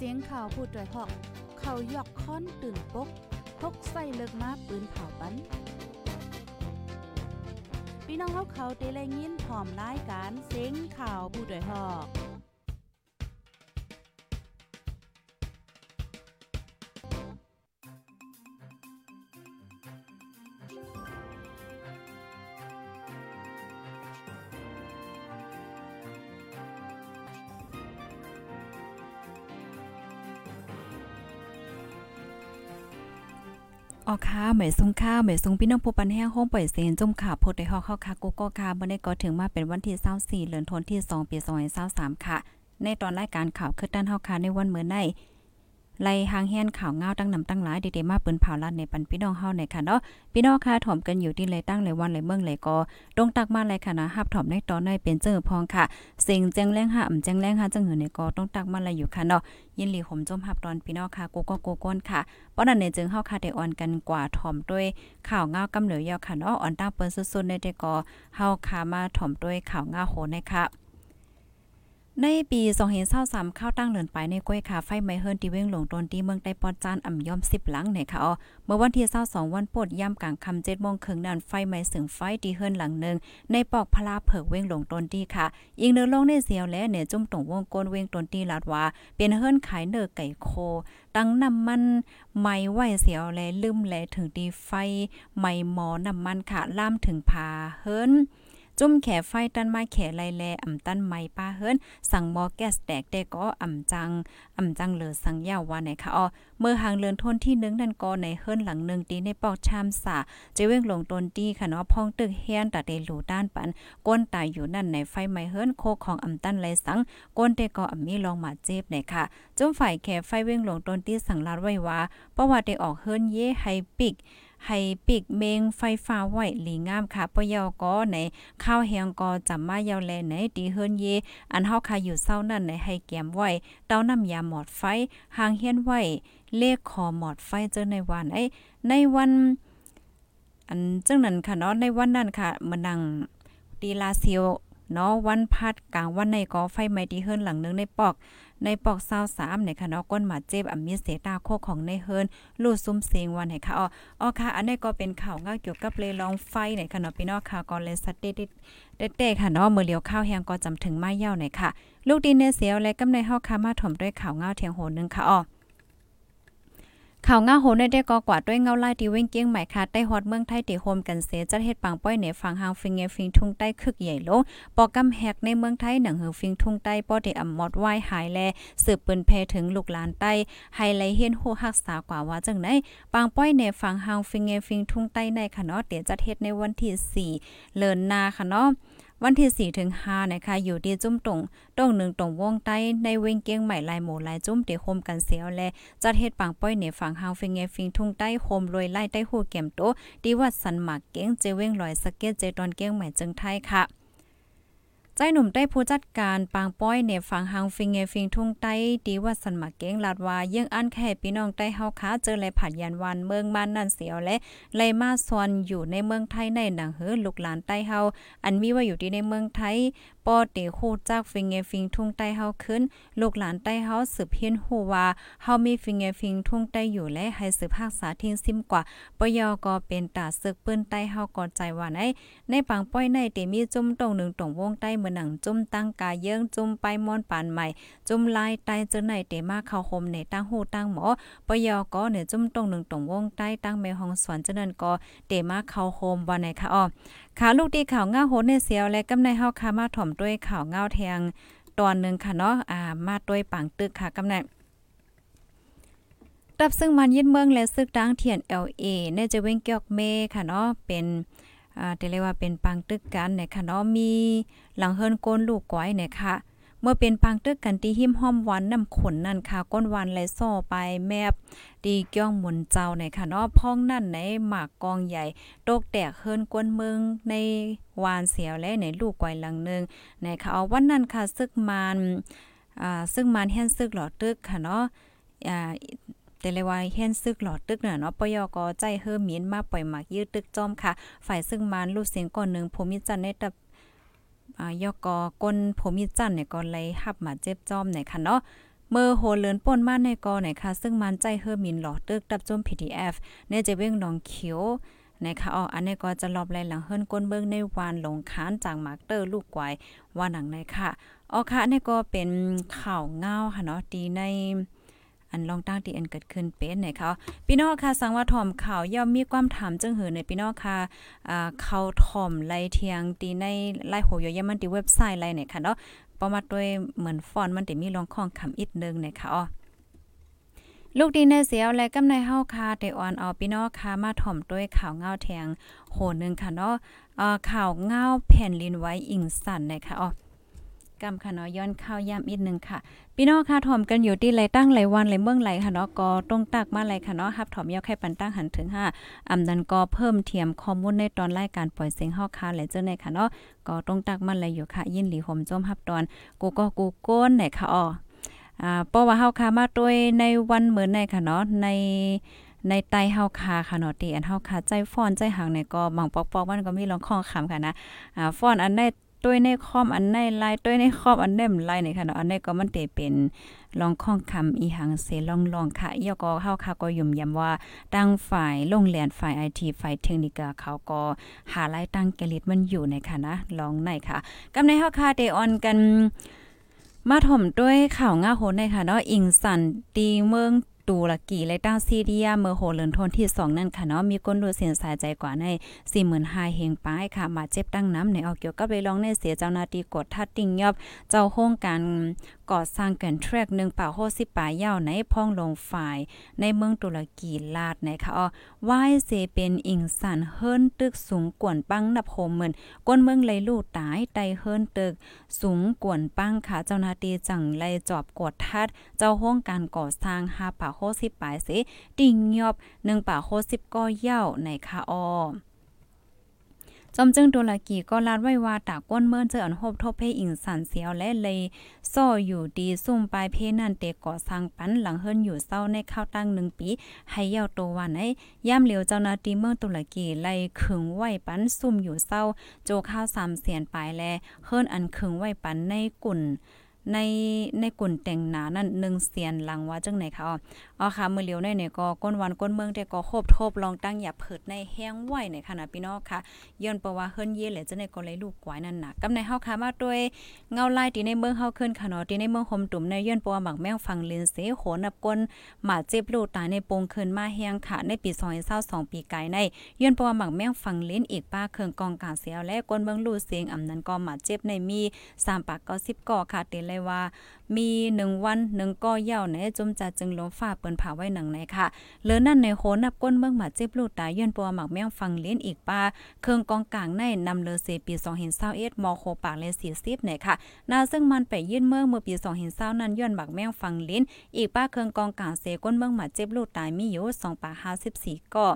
เสียงข่าวผู้ด้วยหอก เขายอกค้อนตื่นปกพกใส่เลิกมาปืนเผาปันพี่น้องเขาเขาเตะแลยินพร้อมรายการเสียงข่าวผู้ด้วยหอก ออค่ะเหมยซุงค้าเหมยซุงพี่น้องผู้ปันแห้งห้องปล่อยเสียงจุ่มขาโพดได้ฮอกเข้าค่ะกูก็ค่ะบ่ได้ก็ถึงมาเป็นวันที่24เดือนธันวาคมที่2ปี2023ค่ะ ในตอนรายการข่าวคือด้านเฮาค่ะในวันมื้อใน ไล่หางแฮนข่าวเงาตั้งนำตั้งหลายเด็ดๆมาปืนเผาลัดในปันพี่น้องเฮาในค่ะเนาะพี่น้องค่ะถ่อมกันอยู่ที่เลยตั้งเลยวันเลยเมืองเลยก็ตรงตักมาเลยค่ะนะฮับถ่อมในตอนในเป็นเจอพองค่ะสิ่งแจ้งแรงหาอ่ำแจ้งแรงหาจังหือในก็ต้องตักมาเลยอยู่ค่ะเนาะยินหลีผมจมฮับตอนพี่น้องค่ะกูก็กูก้นค่ะเพราะนั้นเนี่ยจึงเฮาค่ะได้ออนกันกว่าถ่อมด้วยข่าวเงากำเหลือยาวค่ะเนาะอ่อนตั้งเปิ้นสุดๆในแต่ก็เฮาค่ะมาถ่อมด้วยข่าวเงาโหในค่ะ ในปี2023ข้าตั้งเลินไปในก้วยคาไฟไม้เฮิรนที่เว้งหลงตนที่เมืองใต้ปอดจานอ่ำย่อม10หลังในค่ะอ๋อเมื่อวันที่22วันปดย่ำกลางค่ำ7โมงครึ่งนั้นไฟไม้สึงไฟที่เฮิรนหลังหนึ่งในปอกพลาเผิกเว้งหลงตนที่ค่ะอีกเนื้อลงในเสียวและเนี่ยจุ่มตรงวงกลเว้งตนที่ลาดว่าเป็นเฮิรนขายเนื้อไก่โค ตั้งน้ำมันไม้ไหวเสียวและลืมแลถึงดีไฟไม้หมอน้ำมันค่ะล่ามถึงพาเฮิรน จุ่มแขไฟตันมาแขไลแลอ่ำตันไม้ป้าเฮิรนสั่งมอแก๊สแตกแต่ก็อ่ำจังอ่ำจังเหลือสั่งยาวว่าไหนคะอ๋อเมื่อหางเลือนทนที่นึงนั่นก็ในเฮิรนหลังนึงตีในปอกชามสาจะเว้งลงตนตีค่ะเนาะพองตึกเฮียนตะเดลูด้านปันก้นตายอยู่นั่นในไฟไม้เฮิรนโคของอ่ำตันไลสังก้นเตก็อ่ำมีลองมาเจ็บไหนค่ะจุ่มฝ่ายแขไฟเว้งลงตนตีสั่งลาดไว้ว่าเพราะว่าได้ออกเฮิรนเย่ให้ปิก ให้ปิกเมงไฟฟ้าไว้หลีงามค่ะปยอก็ในข้าวแหงก็จำมายาวแลไหนดีเฮิรนเย อันเฮาค่ะอยู่เศร้านั่นในให้แกมไว้เต้าน้ำยาหมอดไฟหางเฮียนไว้เลขคอหมอดไฟเจอในวันไอ้ในวันอันจังนั้นค่ะเนาะในวันนั้นค่ะมานั่งตีลาเซียว เนาะวันพัดกลางวันในก็ไฟไหม้ที่เฮิรนหลังนึงในปอก ในปอก23ในค่ะเนาะก้นหมาเจ็บอ่มีเสตาโคของในเฮิรนลู่ซุ่มเสียงวันให้ค่ะอ๋ออ๋อค่ะ อันนี้ก็เป็นข่าวง่าเกี่ยวกับเลยลองไฟในค่ะเนาะพี่น้องค่ะก็เลยสเตตเต้ค่ะเนาะมื้อเลียวข้าวแฮงก็จำถึงไมาเย่าหนค่ะ ลูกดินเนเสียวและกำในเฮาค่ะมาถมด้วยข่าวง่าเทียงโหนึงค่ะอ๋อ ข่าวง่าโหในได้กอกว่าด้วยเงาไล่ที่เว้งเกี้ยงใหม่ค่ะใต้ฮอดเมืองไทยที่โฮมกันเสียจัดเฮ็ดปังป้อยในฝั่งหางฟิงเงฟิงทุ่งใต้คึกใหญ่ลงปอกำแหกในเมืองไทยหนังหือฟิงทุ่งใต้ป้อได้อำมอดไหว้หายแลสืบปืนแพถึงลูกหลานใต้ไฮไลเฮียนฮู้รักษากว่าว่าจังไหนปังป้อยในฝั่งหางฟิงเงฟิงทุ่งใต้ในค่ะเนาะเดี๋ยวจัดเฮ็ดในวันที่4เลินนาค่ะเนาะ วันที่4ถึง5นะคะอยู่ที่จุ้มตรงตรงหนึ่งตรงวงใต้ในเวงเกียงใหม่ลายหมู่ลายจุ้มเตโคมกันเสียวและจัดเฮ็ดปังป้อยเหนฝั่งฮาวฟิงเงฟิงทุ่งใต้โคมรวยไล่ใต้หูเก็มโตดีวัดสันหมากเก้งเจเวงลอยสเก็ตเจตอนเกียงใหม่จึงไทยค่ะ ใจหนุ่มได้ผู้จัดการปางป้อยในฝั่งหางฟิงเงฟิงทุ่งใต้ดีว่าสันมาเก้งลาดว่ายังอันแค่พี่น้องใต้เฮาค้าเจอเลยผัดยันวันเมืองบ้านนั่นเสียวและไลมาซอนอยู่ในเมืองไทยในหนังเฮือลูกหลานใต้เฮาอันมีว่าอยู่ที่ในเมืองไทย ปอเตโคจากฟิงเงฟิงทุ่งใต้เฮาขึ้น ลูกหลานใต้เฮาสืบเฮียนฮู้ว่าเฮามีฟิงเงฟิงทุ่งใต้อยู่และให้สืบภาคษาทิ้งซิมกว่าปยอก็เป็นตาซึกปืนใต้เฮาก็ใจว่าในในปังป้อยในเตมีจุ่มตรงหนึ่งตรงวงใต้เมือหนังจุ่มตั้งกาเยิงจุ่มไปมอนปานใหม่ จุ่มลายใต้เจอในเตมาเข้าคมในตั้งหูตั้งหมอปยอก็เนี่ยจุ่มตรงหนึ่งตรงวงใต้ตั้งแม่ห้องสวนเจริญก็เตมาเข้าโฮมว่าไหนคะอ้อ ขาลูกดีข่าวเงาโหในเสียวและกำในเฮาคามาถ่อมด้วยข่าวเงาแทงตอนนึงค่ะเนาะอ่ามาด้วยปังตึกค่ะกำในรับซึ่งมันยึดเมืองและซึกดังเทียน LA ในจะเว้งเกียกเมค่ะเนาะเป็นอ่าเรียกว่าเป็นปังตึกกันเนี่ยค่ะเนาะมีหลังเฮิรนโกนลูกก้อยเนี่ยค่ะ เมื่อเป็นปังตึกกันที่หิมห้อมวันน้ำขนนั่นค่ะก้นวันไหลซ่อไปแมบดีเกี้ยงหมุนเจ้าในค่ะเนาะพ้องนั่นในหมากกองใหญ่ตกแตกเฮิรนกวนเมืองในวานเสียวและในลูกก้อยหลังนึงในค่ะเอาวันนั้นค่ะซึกมันอ่าซึ่งมันแห่นซึกหลอดตึกค่ะเนาะอ่าแต่เลยว่าเฮ็นซึกหลอดตึกน่ะเนาะปยก็ใจเฮิมีนมาปล่อยหมากยืดตึกจอมค่ะ ฝ่ายซึ่งมันลูกเสียงก่อนหนึ่งภูมิจันในตับ ยกอก้นภูมิจันเนี่ยก็เลยหับมาเจ็บจอมเนี่ยค่ะเนาะเมื่อโหเลินป่นมาในกอไหนค่ะ ซึ่งมันใจเฮอมินหลอเตึกดับจม PDF ในจะเว้งลองเขียวนะคะอ๋ออันนี้ก็จะรอบไล่หลังเฮิรนก้นเบิ้งในวานหลงค้านจากมาร์เตอร์ลูกกวายว่าหนังในค่ะอ๋อค่ะนี่ก็เป็นข่าวเงาค่ะเนาะดีใน อันลองตั้งที่อันเกิดขึ้นเป็นไหนคะพี่น้องค่ะสังว่าถ่อมข่าวย่อมมีความถามจึงหือในพี่น้องค่ะอ่าเขาถ่อมไล่เทียงตีในไล่โหยยมันที่เว็บไซต์ไล่ไหนค่ะเนาะประมาด้วยเหมือนฟอนมันจะมีรองข้องคำอีกนึงนะคะอ๋อลูกดีในเสียวและกำในเฮาคาแต่อ่อนเอาพี่น้องคามาถ่อมด้วยข่าวเงาแทงโหนึงค่ะเนาะเอ่อข่าวเงาแผ่นลินไว้อิงสั่นนะคะอ๋อ กำค่ะเนาะย้อนข้าวยามอีกนึงค่ะ พี่น้องค่ะถ่อมกันอยู่ที่ไรตั้งไรวันไรเมืองไรค่ะเนาะก็ต้องตักมาไรค่ะเนาะฮับถ่อมยาวแค่ปันตั้งหันถึง5อำดันก็เพิ่มเทียมข้อมูลในตอนรายการปล่อยเสียงเฮาคาและเจ้าในค่ะเนาะก็ต้องตักมาไรอยู่ค่ะ ยินหลีหมจมฮับตอนกูก็กูโก้นไหนค่ะอ๋ออ่าเพราะว่าเฮาคามาด้วยในวันเหมือนในค่ะเนาะในในไตเฮาคาค่ะเนาะตีอันเฮาคาใจฟ้อนใจหางในก็บางปอกๆมันก็มีรองข้องคำค่ะนะอ่าฟ้อนอันได้ ต้วยในคอมอันในลน์ต้วยในคอมอันเนมไลน์นี่ค่ะเนาะอันนี้ก็มันเตเป็นลองข้องคำอีหังเสลองลองค่ะยก็เฮาค่ะก็ยุ่มยำว่าตั้งฝ่ายโรงเรียนฝ่ายไอทีฝ่ายเทคนิคเขาก็หาลน์ตั้งแกลิดมันอยู่ในค่ะนะลองในค่ะกำในเฮาค่ะเดออนกันมาถ่มด้วยข่าวง่าโหในค่ะเนาะอิงสันตีเมือง ตูละกี่และตั้งซีเดียเมื่อโหเลินทนที่2นั่นค่ะเนาะมีก้นดูเสียนสายใจกว่าใน45,000เฮงป้ายค่ะมาเจ็บตั้งน้ำในออกเกี่ยวกับไปลองในเสียเจ้านาตีกดทัดติ่งยอบเจ้าโครงการ ก่อสร้างเกินแทรกหนึ่งป่าโฮสิป่ายาวในพ้องลงฝ่าย ในเมืองตุรกีลาดนะคะอ๋อวายเซเป็นอิงสันเฮิรนตึกสูงกวนปังนับโฮมเหมือนก้นเมืองเลยลู่ตายไตเฮิรนตึก สูงกวนปังค่ะเจ้านาตีจังไลจอบกดทัด เจ้าโครงการก่อสร้างหาป่าโฮสิป่ายเสติ่งยอบหนึ่งป่าโฮสิบก็เย่าในค่ะอ๋อ จอมจึงตุรกีก็ลาดไว้ว่าตาก้นเมื่อเจออันโฮบทบเพอิงสันเสียวและเลยซ่ออยู่ดีซุ่มปลายเพนั่นเตก่อสร้างปันหลังเฮิรนอยู่เศร้าในข้าวตั้งหนึ่งปี ให้เยาวโตวันไอ้ย่ำเหลียวเจ้านาตีเมืองตุรกีไล่ขึงไหวปันซุ่มอยู่เศร้าโจข้าวสามเสียนปลายแลเฮิรนอันขึงไหวปันในกุ่น ในในกุ่นแต่งหนานั่นหนึ่งเสียนหลังว่าจังไหนคะอ๋อค่ะมือเลียวในเนี่ยก็ก้นวันก้นเมืองแต่ก็โคบโทบลองตั้งอย่าเผิดในแห้งไหวในขณะพี่น้องค่ะย้อนประว่าเฮิรนเย่เลยจังไหนก็เลยลูกกวายนั่นน่ะกำในเฮาค่ะมาด้วยเงาลายที่ในเมืองเฮาขึ้นค่ะเนาะที่ในเมืองหมตุ่มในย้อนประว่าหมักแมงฟังลินเสโหนับก้นหมาเจ็บลูกตายในปงขึ้นมาแห้งค่ะในปี2022ปีไกลในย้อนประว่าหมักแมงฟังลิ้นอีกป้าเครื่องกองกาเสียวและก้นเมืองลู่เสียงอำนั้นก็หมาเจ็บในมี3ปาก90ก่อค่ะเตเลยว่า มีหนึ่งวันหนึ่งก้อเย่าในจุมจัดจึงลมฟ้าเปิ้นผาไว้หนังในค่ะเลือนั่นในโหนับก้นเมืองหมาเจ็บลูกตายย้อนปัวหมักแมงฟังเลี้ยนอีกป้าเครื่องกองกลางในนำเลอเซปี2021มโคปากเล40ในค่ะนาซึ่งมันไปยื่นเมืองเมื่อปี2020นั้นย้อนหมักแมงฟังเลิ้นอีกป้าเครื่องกองกลางเซก้นเมืองหมาเจ็บลูกตายมีอยู่2ปาก54ก็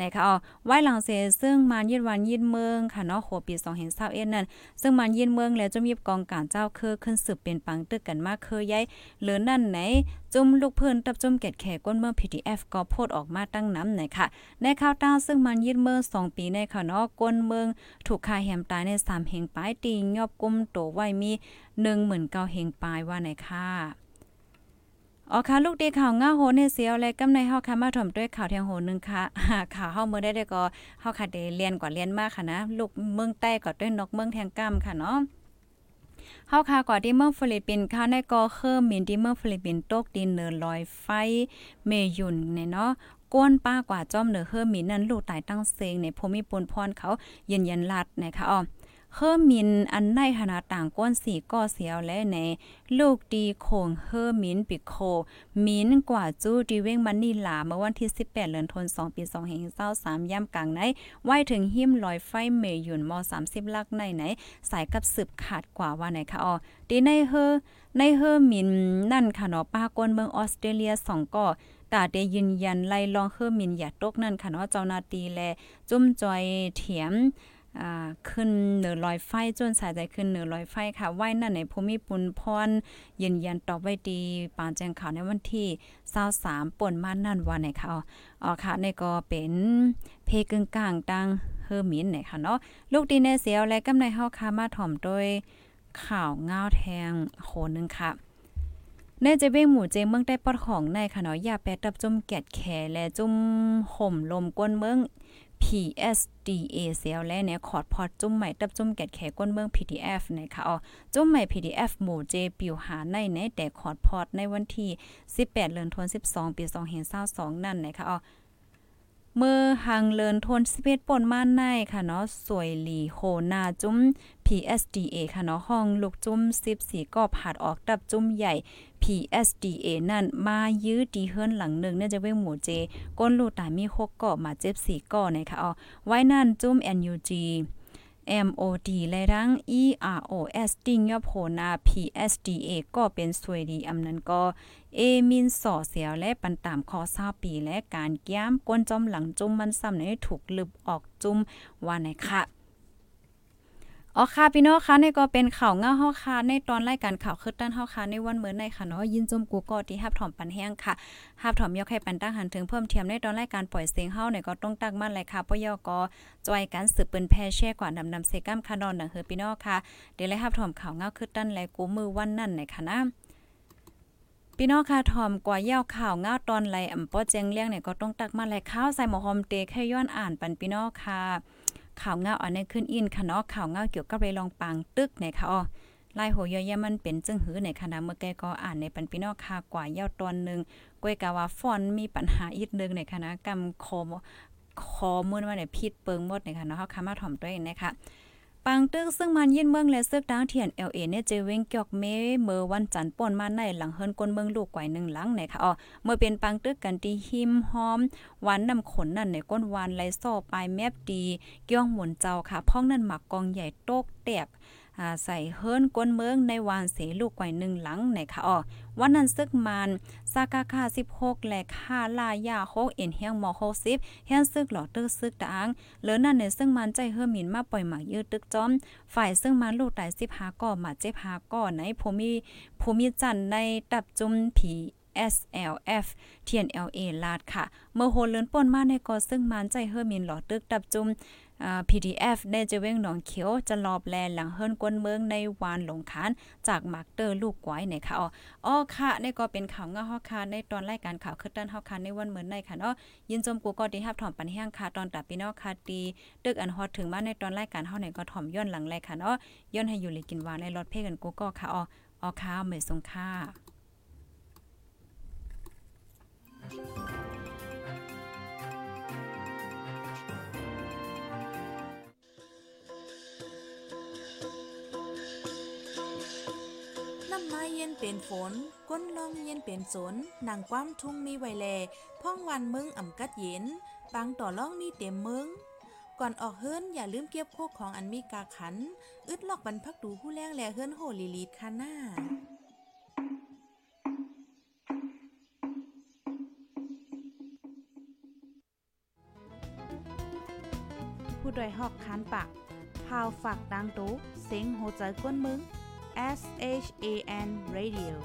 นะคะอ๋อไว้หลังเสซึ่งมันยืดวันยืดเมืองค่ะเนาะโหปี2021นั่นซึ่งมันยืดเมืองแล้วจะมีกองการเจ้าคือขึ้นสืบเป็นปังตึกกันมากเคยย้ายหรือนั่นไหน จุ่มลูกเพิ่นตับจุ่มเกตแขกก้นเมือง PTF ก็โพดออกมาตั้งน้ำไหนค่ะในข่าวต้าซึ่งมันยืดเมือง2ปีในค่ะเนาะก้นเมือง ถูกคาแหมตายใน3เฮงปลายตีงอบกุมโตไว้มี19,000เฮงปลายว่าไหนค่ะ อ๋อค่ะลูกดีข่าวง่าโหเนเสียวและกำในเฮาค่ะมาถมด้วยข่าวเทียงโหนึงค่ะข่าวเฮาเมื่อได้ได้ก็เฮาค่ะได้เรียนกว่าเรียนมากค่ะนะลูกเมืองใต้ก็ด้วยนกเมืองแทงก้ำค่ะเนาะเฮาค่ะก่อที่เมืองฟิลิปปินส์ค่ะในก็เคิ่มมินที่เมืองฟิลิปปินส์ตกดินเนินลอยไฟเมยุนเนี่ยเนาะก้นป้ากว่าจอมเหนือเฮิมมินนั้นลูกตายตั้งเซงในภูมิปุนพรเขายืนยันลัดนะคะอ๋อ เฮอร์มินอันในขนาดต่างก้นสีก่อเสียวและในลูกดีโคงเฮอร์มินปิโค มินกว่าจู้ดีเว้งมันนี่ลาเมื่อวันที่ 18เดือนธันวาคมปี2023ย่ำกลางในไว้ถึงหิมลอยไฟเมยุนม30 ลักในไหน สายกับสืบขาดกว่าว่าไหนคะอ๋อดีในเฮอในเฮอร์มินนั่นค่ะเนาะป้าก้นเมืองออสเตรเลีย2ก่อกาได้ยืนยันไล่ลองเฮอร์มินอย่าตกนั่นค่ะเนาะเจ้านาตีแลจุ้มจอยเถียม ขึ้นเหนือลอยไฟจนสายใจขึ้นเหนือลอยไฟค่ะไหว้นั่นในภูมิปุนพรยืนยันตอบไว้ดีปานแจ้งข่าวในวันที่23ป่นมานั่นวันไหนค่ะอ๋อค่ะในก็เป็นเพกึ่งกลางตังเฮอร์มินไหนค่ะเนาะลูกดีในเสียวและกำในเฮาคามาถ่อมโดยข่าวง้าวแทงโหนึงค่ะแน่จะเว้งหมู่เจเมืองได้ปอดของในค่ะเนาะอย่าแปตับจุ่มแกดแขและจุ่มห่มลมก้นเมือง PSDA เสียวและเนี่ยขอดพอดจุ่มใหม่ตับจุ่มแกดแขก้นเมือง PDF นะคะอ๋อจุ่มใหม่ PDF หมู่เจปิวหาในในแต่ขอดพอดในวันที่ 18เดือนธันวาคม12 ปี2522นั่นนะคะอ๋อ เมื่อหังเลินทนสเป่นมาในค่ะเนาะสวยหลีโคนาจุ้ม PSDA ค่ะเนาะห้องลูกจุ้ม14ก็ผาดออกดับจุ้มใหญ่ PSDA นั่นมายื้อดีเฮิรนหลังหนึ่งเนี่ยจะเว้งหมูเจ ก้นลูกตามี6ก่อมาเจ็บ4ก่อนะคะอ๋อไว้นั่นจุ้ม NUG MOD และรัง EROS ติ้งยอโหนา PSDA ก็เป็นสวยดีอำนั้นก็เอมินสอเสียวและปันตามคอซาปีและการแก้มก้นจอมหลังจุ่มมันซ้ำในถูกลึบออกจุ่มว่าไหนค่ะ อ๋อค่ะพี่น้องคะนี่ก็เป็นข่าวเงาเฮาค่ะในตอนรายการข่าวคือตั้นเฮาค่ะในวันเหมือนในค่ะเนาะยินจมกูก็ที่ฮับถอมปันแห้งค่ะฮับถอมยกให้ปันตั้งหันถึงเพิ่มเทียมในตอนรายการปล่อยเสียงเฮาเนี่ยก็ต้องตั้งมั่นเลยค่ะปยกจอยกันสืบปืนแพ่แช่กว่าดำนำเซกัมคานอนดังเฮอพี่น้องค่ะเดี๋ยวเลยฮับถอมข่าวเงาคือตั้นและกูมือวันนั่นในค่ะนะพี่น้องค่ะทอมกว่าเย้าข่าวเงาตอนไรอ่ำป้อเจงเลี้ยงเนี่ยก็ต้องตักมาเลยข้าวใส่หมอหอมเตแค่ย้อนอ่านปันพี่น้องค่ะ ข่าวเงาอันนี้ขึ้นอินค่ะเนาะข่าวเงาเกี่ยวกับเรลองปังตึกในค่ะอ๋อลายโหยอยมันเป็นจึงหือในคณะเมื่อแกก็อ่านในปันพี่นอกค่ะกว่าเย้าตอนนึงก้วยกะว่าฟอนมีปัญหาอีกนึงในคณะกรรมคอคอมือว่าเนี่ยพิษเปิงหมดในค่ะเนาะเฮาคามาถ่อมตัวเองนะคะ ปังตึกซึ่งมันยินเมืองและซึกดางเทียน LA เนี่ยเจเวงเกอกเมเมื่อวันจันทร์ป่นมาในหลังเฮิรนกนเมืองลูกกวหนึ่งหลังไหนค่ะอ๋อเมื่อเป็นปังตึกกันที่หิมหอมหวานน้ำขนนั่นในก้นวานไหลซ่อปลายแมบดีเกี้ยงหมุนเจ้าค่ะพ้องนั่นหมักกองใหญ่โตกแตก ใส่เฮิรนก้นเมืองในวานเสลูกไกวหนึ่งหลังไหนค่ะอ๋อวันนั้นซึกมันซากาค่า16 และค่าลายา6เอ็นเฮียงม60เฮียนซึกหลอตึกซึกดางเหลือนั่นในซึ่งมันใจเฮอมินมาปล่อยหมากยืดตึกจอม ฝ่ายซึ่งมันลูกตาย15ก่อมาเจ็บ5ก่อในภูมิภูมิจันในตับจุมผี SLF TNLA ลาดค่ะ เมื่อโหเลือนป่นมาในกอซึ่งมันใจเฮอมินหลอตึกตับจุม PDF ได้จะเว้งหนองเขียวจะรอบแลหลังเฮิรนกวนเมืองในวานหลงคานจากมาร์เตอร์ลูกไว้เนี่ยค่ะอ๋ออ๋อค่ะนี่ก็เป็นข่าวเงาฮอคาในตอนรายการข่าวคือตันฮอคาในวันเหมือนในค่ะเนาะยินจมกูก็ดีฮับถ่อมปันแห้งค่ะตอนตัดพี่น้องค่ะดีตึกอันฮอตถึงมาในตอนรายการเฮาเนี่ยก็ถ่อมย้อนหลังเลยค่ะเนาะย้อนให้อยู่เลยกินวานในรถเพ่กันกูก็ค่ะอ๋ออ๋อค่ะเหมยสงค่ะ น้ำไม้เย็นเป็นฝน ก้นลองเย็นเป็นสนนางความทุ่งมีไวแลพ่องวันมึงอ่ำกัดเย็นปังต่อล่องมีเต็มมึง ก่อนออกเฮิรนอย่าลืมเก็บโคกของอันมีกาขัน อึดลอกบรรพักดูผู้แรงแลเฮิรนโหลีลีดคาหน้าผู้ดยหอกคานปากพาวฝากดังตู้เซ็งโหใจกวนมึง S H A N Radio